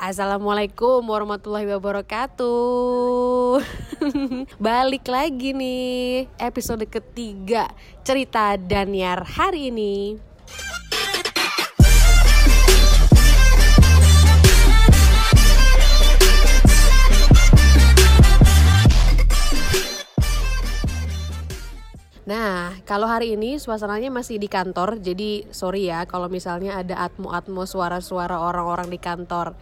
Assalamualaikum warahmatullahi wabarakatuh. Balik lagi nih episode ketiga cerita Daniar hari ini Nah, kalau hari ini suasananya masih di kantor, jadi sorry ya kalau misalnya ada atmo-atmo suara-suara orang-orang di kantor.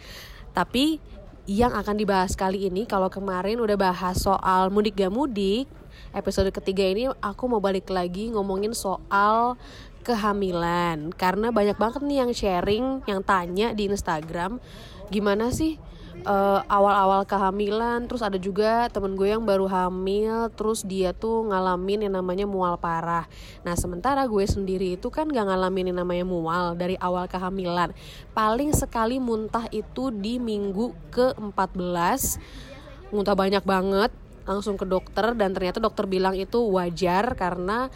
Tapi yang akan dibahas kali ini, kalau kemarin udah bahas soal mudik gak mudik, episode ketiga ini aku mau balik lagi ngomongin soal kehamilan. Karena banyak banget nih yang sharing, yang tanya di Instagram, gimana sih uh, awal-awal kehamilan terus ada juga temen gue yang baru hamil terus dia tuh ngalamin yang namanya mual parah. Nah sementara gue sendiri itu kan gak ngalamin yang namanya mual dari awal kehamilan. Paling sekali muntah itu di minggu ke-14 muntah banyak banget langsung ke dokter dan ternyata dokter bilang itu wajar karena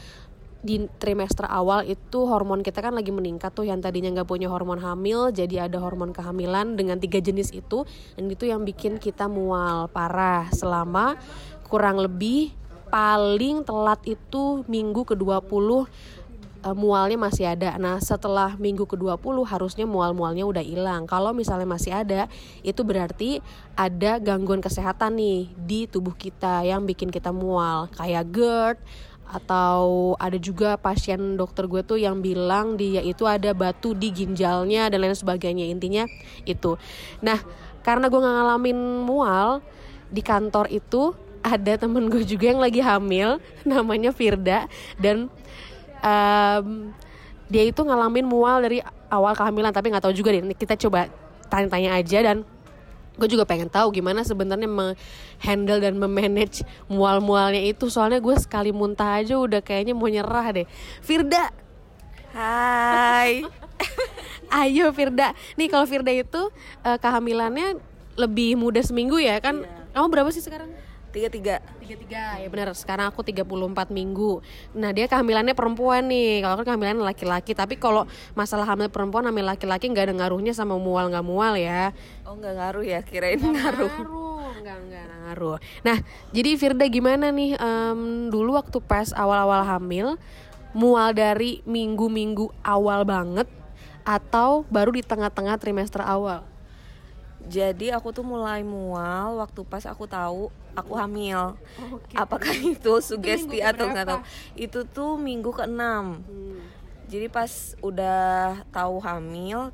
di trimester awal itu hormon kita kan lagi meningkat tuh yang tadinya nggak punya hormon hamil jadi ada hormon kehamilan dengan tiga jenis itu dan itu yang bikin kita mual parah selama kurang lebih paling telat itu minggu ke-20 uh, mualnya masih ada. Nah, setelah minggu ke-20 harusnya mual-mualnya udah hilang. Kalau misalnya masih ada, itu berarti ada gangguan kesehatan nih di tubuh kita yang bikin kita mual, kayak GERD, atau ada juga pasien dokter gue tuh yang bilang dia itu ada batu di ginjalnya dan lain sebagainya. Intinya itu. Nah karena gue nggak ngalamin mual di kantor itu ada temen gue juga yang lagi hamil namanya Firda. Dan um, dia itu ngalamin mual dari awal kehamilan tapi nggak tahu juga deh. Kita coba tanya-tanya aja dan gue juga pengen tahu gimana sebenarnya menghandle dan memanage mual-mualnya itu. Soalnya gue sekali muntah aja udah kayaknya mau nyerah deh. Firda. Hai. Ayo Firda. Nih kalau Firda itu uh, kehamilannya lebih muda seminggu ya kan? Iya. kamu berapa sih sekarang tiga tiga tiga tiga ya benar. Sekarang aku 34 minggu. Nah dia kehamilannya perempuan nih. Kalau kan kehamilan laki-laki tapi kalau masalah hamil perempuan hamil laki-laki nggak ada ngaruhnya sama mual nggak mual ya. Oh nggak ngaruh ya? Kirain gak ngaruh. nggak nggak ngaruh. Nah jadi Firda gimana nih? Um, dulu waktu pas awal-awal hamil mual dari minggu-minggu awal banget atau baru di tengah-tengah trimester awal jadi aku tuh mulai mual waktu pas aku tahu aku hamil. okay. Apakah itu sugesti itu atau nggak tahu? Itu tuh minggu ke-6. Hmm. Jadi pas udah tahu hamil,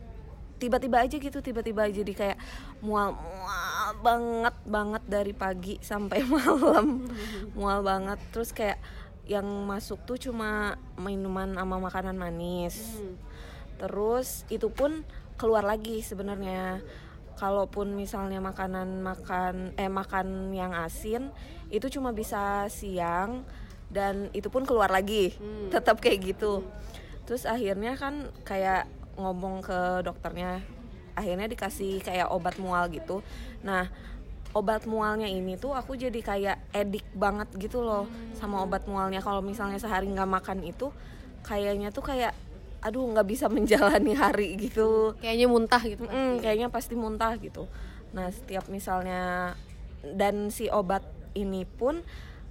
tiba-tiba aja gitu, tiba-tiba aja jadi kayak mual-mual banget banget dari pagi sampai malam. mual banget. Terus kayak yang masuk tuh cuma minuman sama makanan manis. Hmm. Terus itu pun keluar lagi sebenarnya kalaupun misalnya makanan makan eh makan yang asin itu cuma bisa siang dan itu pun keluar lagi hmm. tetap kayak gitu terus akhirnya kan kayak ngomong ke dokternya akhirnya dikasih kayak obat mual gitu nah obat mualnya ini tuh aku jadi kayak edik banget gitu loh hmm. sama obat mualnya kalau misalnya sehari nggak makan itu kayaknya tuh kayak aduh nggak bisa menjalani hari gitu. Kayaknya muntah gitu mm, kayaknya pasti muntah gitu. Nah setiap misalnya dan si obat ini pun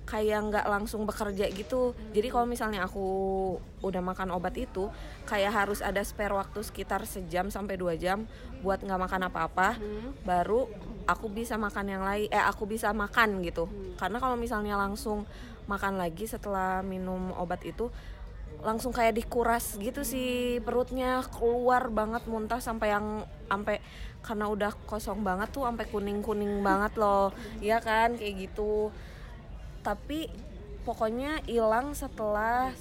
kayak nggak langsung bekerja gitu. Jadi kalau misalnya aku udah makan obat itu kayak harus ada spare waktu sekitar sejam sampai dua jam buat nggak makan apa-apa. Hmm. baru aku bisa makan yang lain eh aku bisa makan gitu. Hmm. karena kalau misalnya langsung makan lagi setelah minum obat itu langsung kayak dikuras gitu sih perutnya keluar banget muntah sampai yang sampai karena udah kosong banget tuh sampai kuning kuning banget loh. Ya kan kayak gitu. Tapi pokoknya hilang setelah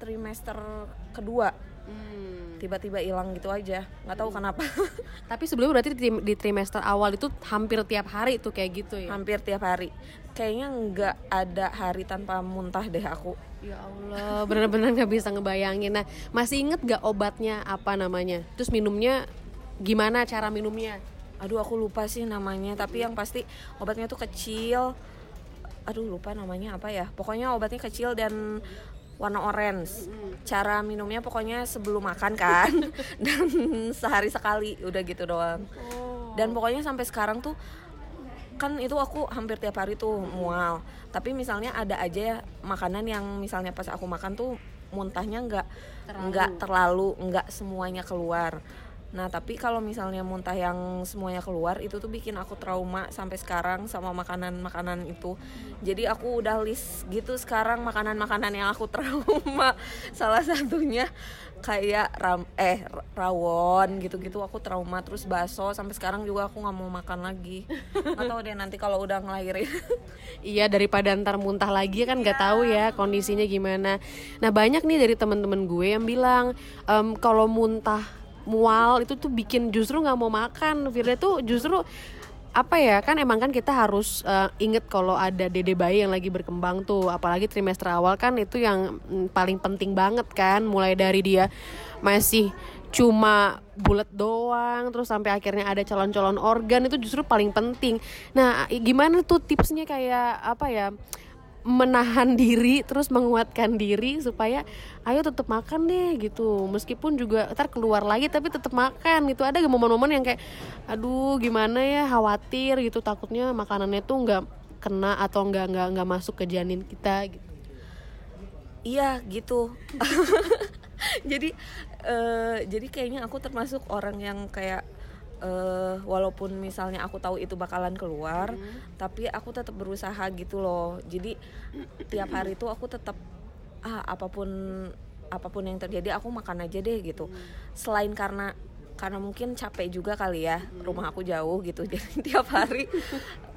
trimester kedua. Hmm. Tiba-tiba hilang gitu aja nggak tahu kenapa tapi sebelumnya berarti di, di trimester awal itu hampir tiap hari tuh kayak gitu ya hampir tiap hari kayaknya nggak ada hari tanpa muntah deh aku Ya Allah, benar-benar nggak bisa ngebayangin. Nah, masih inget gak obatnya apa namanya? Terus minumnya gimana cara minumnya? Aduh, aku lupa sih namanya. Tapi yang pasti obatnya tuh kecil. Aduh, lupa namanya apa ya. Pokoknya obatnya kecil dan warna orange. Cara minumnya pokoknya sebelum makan kan, dan sehari sekali, udah gitu doang. Dan pokoknya sampai sekarang tuh kan itu aku hampir tiap hari tuh mual tapi misalnya ada aja ya makanan yang misalnya pas aku makan tuh muntahnya nggak nggak terlalu nggak semuanya keluar Nah tapi kalau misalnya muntah yang semuanya keluar itu tuh bikin aku trauma sampai sekarang sama makanan-makanan itu. Jadi aku udah list gitu sekarang makanan-makanan yang aku trauma. Salah satunya kayak ram eh rawon gitu-gitu aku trauma terus bakso sampai sekarang juga aku nggak mau makan lagi. Atau deh nanti kalau udah ngelahirin. iya daripada ntar muntah lagi kan nggak tahu ya kondisinya gimana. Nah banyak nih dari teman-teman gue yang bilang um, kalau muntah mual itu tuh bikin justru nggak mau makan. Firda tuh justru apa ya kan emang kan kita harus uh, inget kalau ada dede bayi yang lagi berkembang tuh. Apalagi trimester awal kan itu yang mm, paling penting banget kan. Mulai dari dia masih cuma bulat doang terus sampai akhirnya ada calon-calon organ itu justru paling penting. Nah gimana tuh tipsnya kayak apa ya menahan diri terus menguatkan diri supaya ayo tetap makan deh gitu. Meskipun juga ntar keluar lagi tapi tetap makan gitu. Ada momen-momen yang kayak aduh gimana ya khawatir gitu. Takutnya makanannya tuh nggak kena atau nggak nggak nggak masuk ke janin kita gitu. Iya gitu. Jadi uh, jadi kayaknya aku termasuk orang yang kayak uh, walaupun misalnya aku tahu itu bakalan keluar hmm. tapi aku tetap berusaha gitu loh jadi tiap hari itu aku tetap ah apa pun apa pun yang terjadi aku makan aja deh gitu hmm. selain karena karena mungkin capek juga kali ya hmm. rumah aku jauh gitu jadi tiap hari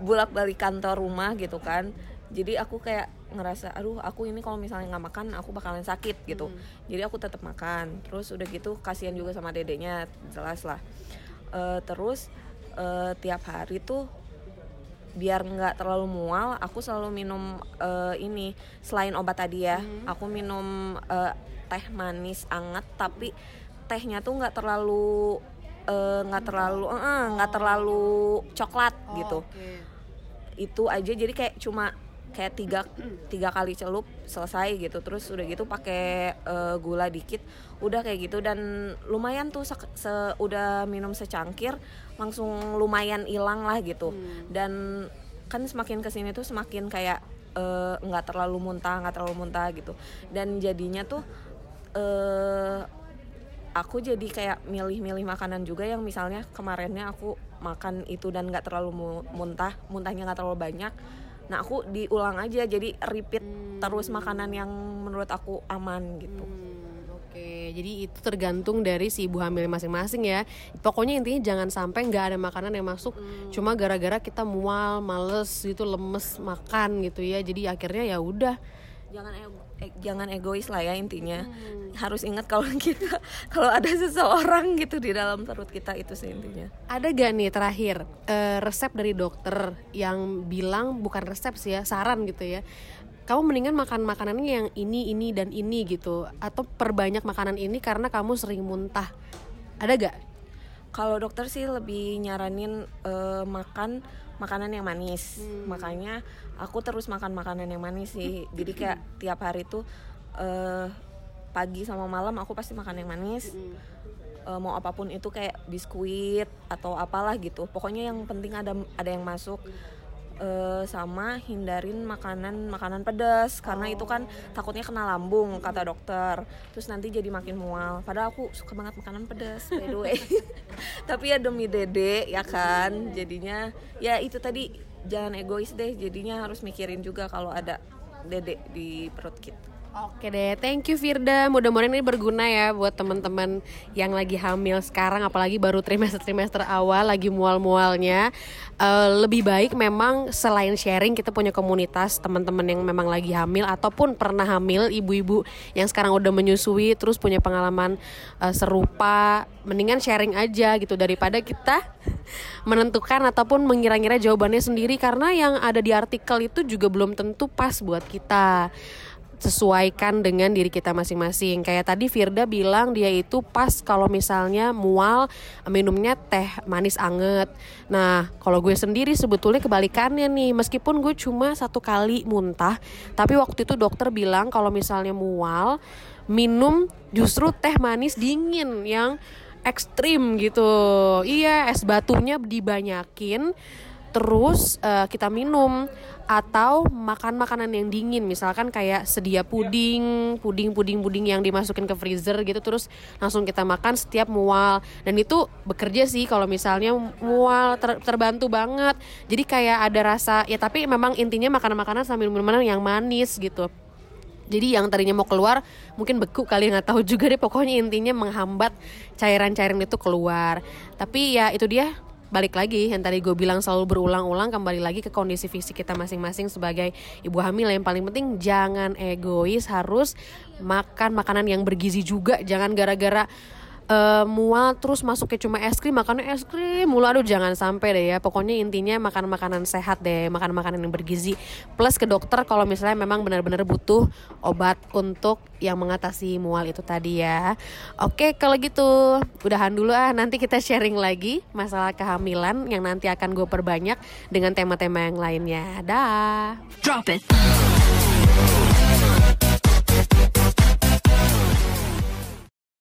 bolak balik kantor rumah gitu kan jadi aku kayak ngerasa aduh aku ini kalau misalnya nggak makan aku bakalan sakit gitu hmm. jadi aku tetap makan terus udah gitu kasihan juga sama dedeknya jelas lah uh, terus uh, tiap hari tuh biar nggak terlalu mual aku selalu minum uh, ini selain obat tadi ya hmm. aku minum uh, teh manis anget tapi tehnya tuh nggak terlalu nggak uh, terlalu nggak uh, terlalu coklat oh, gitu okay. itu aja jadi kayak cuma kayak tiga tiga kali celup selesai gitu. Terus udah gitu pakai uh, gula dikit udah kayak gitu. Dan lumayan tuh se, se udah minum secangkir langsung lumayan hilang lah gitu. Hmm. dan kan semakin ke sini tuh semakin kayak eh, nggak uh, terlalu muntah nggak terlalu muntah gitu. Dan jadinya tuh uh, aku jadi kayak milih-milih makanan juga yang misalnya kemarinnya aku makan itu dan nggak terlalu muntah muntahnya nggak terlalu banyak nah aku diulang aja jadi repeat hmm. terus makanan yang menurut aku aman gitu. Hmm, oke. Jadi itu tergantung dari si ibu hamil masing-masing ya. Pokoknya intinya jangan sampai nggak ada makanan yang masuk. Hmm. cuma gara-gara kita mual males gitu lemes makan gitu ya. Jadi akhirnya ya udah. Jangan eh, jangan egois lah ya intinya. Hmm. harus ingat kalau kita kalau ada seseorang gitu di dalam perut kita itu sih intinya. Ada gak nih terakhir uh, resep dari dokter yang bilang bukan resep sih ya saran gitu ya. Kamu mendingan makan makanannya yang ini ini dan ini gitu. Atau perbanyak makanan ini karena kamu sering muntah. Ada gak? Kalau dokter sih lebih nyaranin uh, makan makanan yang manis. Hmm. makanya aku terus makan makanan yang manis sih. Jadi kayak tiap hari tuh uh, pagi sama malam aku pasti makan yang manis. Uh, mau apa pun itu kayak biskuit atau apalah gitu. Pokoknya yang penting ada ada yang masuk uh, sama hindarin makanan makanan pedas. Karena oh. itu kan takutnya kena lambung kata dokter. Terus nanti jadi makin mual. Padahal aku suka banget makanan pedas by the way. Tapi ya demi dede ya kan? Jadinya ya itu tadi jangan egois deh. Jadinya harus mikirin juga kalau ada dede di perut kita Oke deh, thank you Firda. Mudah-mudahan ini berguna ya buat teman-teman yang lagi hamil sekarang, apalagi baru trimester-trimester awal, lagi mual-mualnya. Uh, lebih baik memang selain sharing kita punya komunitas teman-teman yang memang lagi hamil ataupun pernah hamil, ibu-ibu yang sekarang udah menyusui, terus punya pengalaman uh, serupa. Mendingan sharing aja gitu daripada kita menentukan ataupun mengira-ngira jawabannya sendiri karena yang ada di artikel itu juga belum tentu pas buat kita sesuaikan dengan diri kita masing-masing. Kayak tadi Firda bilang dia itu pas kalau misalnya mual minumnya teh manis anget. Nah, kalau gue sendiri sebetulnya kebalikannya nih. Meskipun gue cuma satu kali muntah, tapi waktu itu dokter bilang kalau misalnya mual minum justru teh manis dingin yang ekstrim gitu iya es batunya dibanyakin terus uh, kita minum atau makan makanan yang dingin. Misalkan kayak sedia puding puding puding puding yang dimasukin ke freezer gitu terus langsung kita makan setiap mual. Dan itu bekerja sih kalau misalnya mual ter terbantu banget. Jadi kayak ada rasa ya tapi memang intinya makanan-makanan sambil minuman yang manis gitu. Jadi yang tadinya mau keluar mungkin beku kali nggak tahu juga deh. Pokoknya intinya menghambat cairan-cairan itu keluar. Tapi ya itu dia balik lagi yang tadi gue bilang selalu berulang-ulang kembali lagi ke kondisi fisik kita masing-masing sebagai ibu hamil. Yang paling penting jangan egois harus makan makanan yang bergizi juga. Jangan gara-gara uh, mual terus masuknya cuma es krim makannya es krim mulu. Aduh jangan sampai deh ya. Pokoknya intinya makan makanan sehat deh makan makanan yang bergizi. Plus ke dokter kalau misalnya memang benar-benar butuh obat untuk yang mengatasi mual itu tadi ya. Oke kalau gitu udahan dulu ah. Nanti kita sharing lagi masalah kehamilan yang nanti akan gue perbanyak dengan tema-tema yang lainnya. Dah. Drop it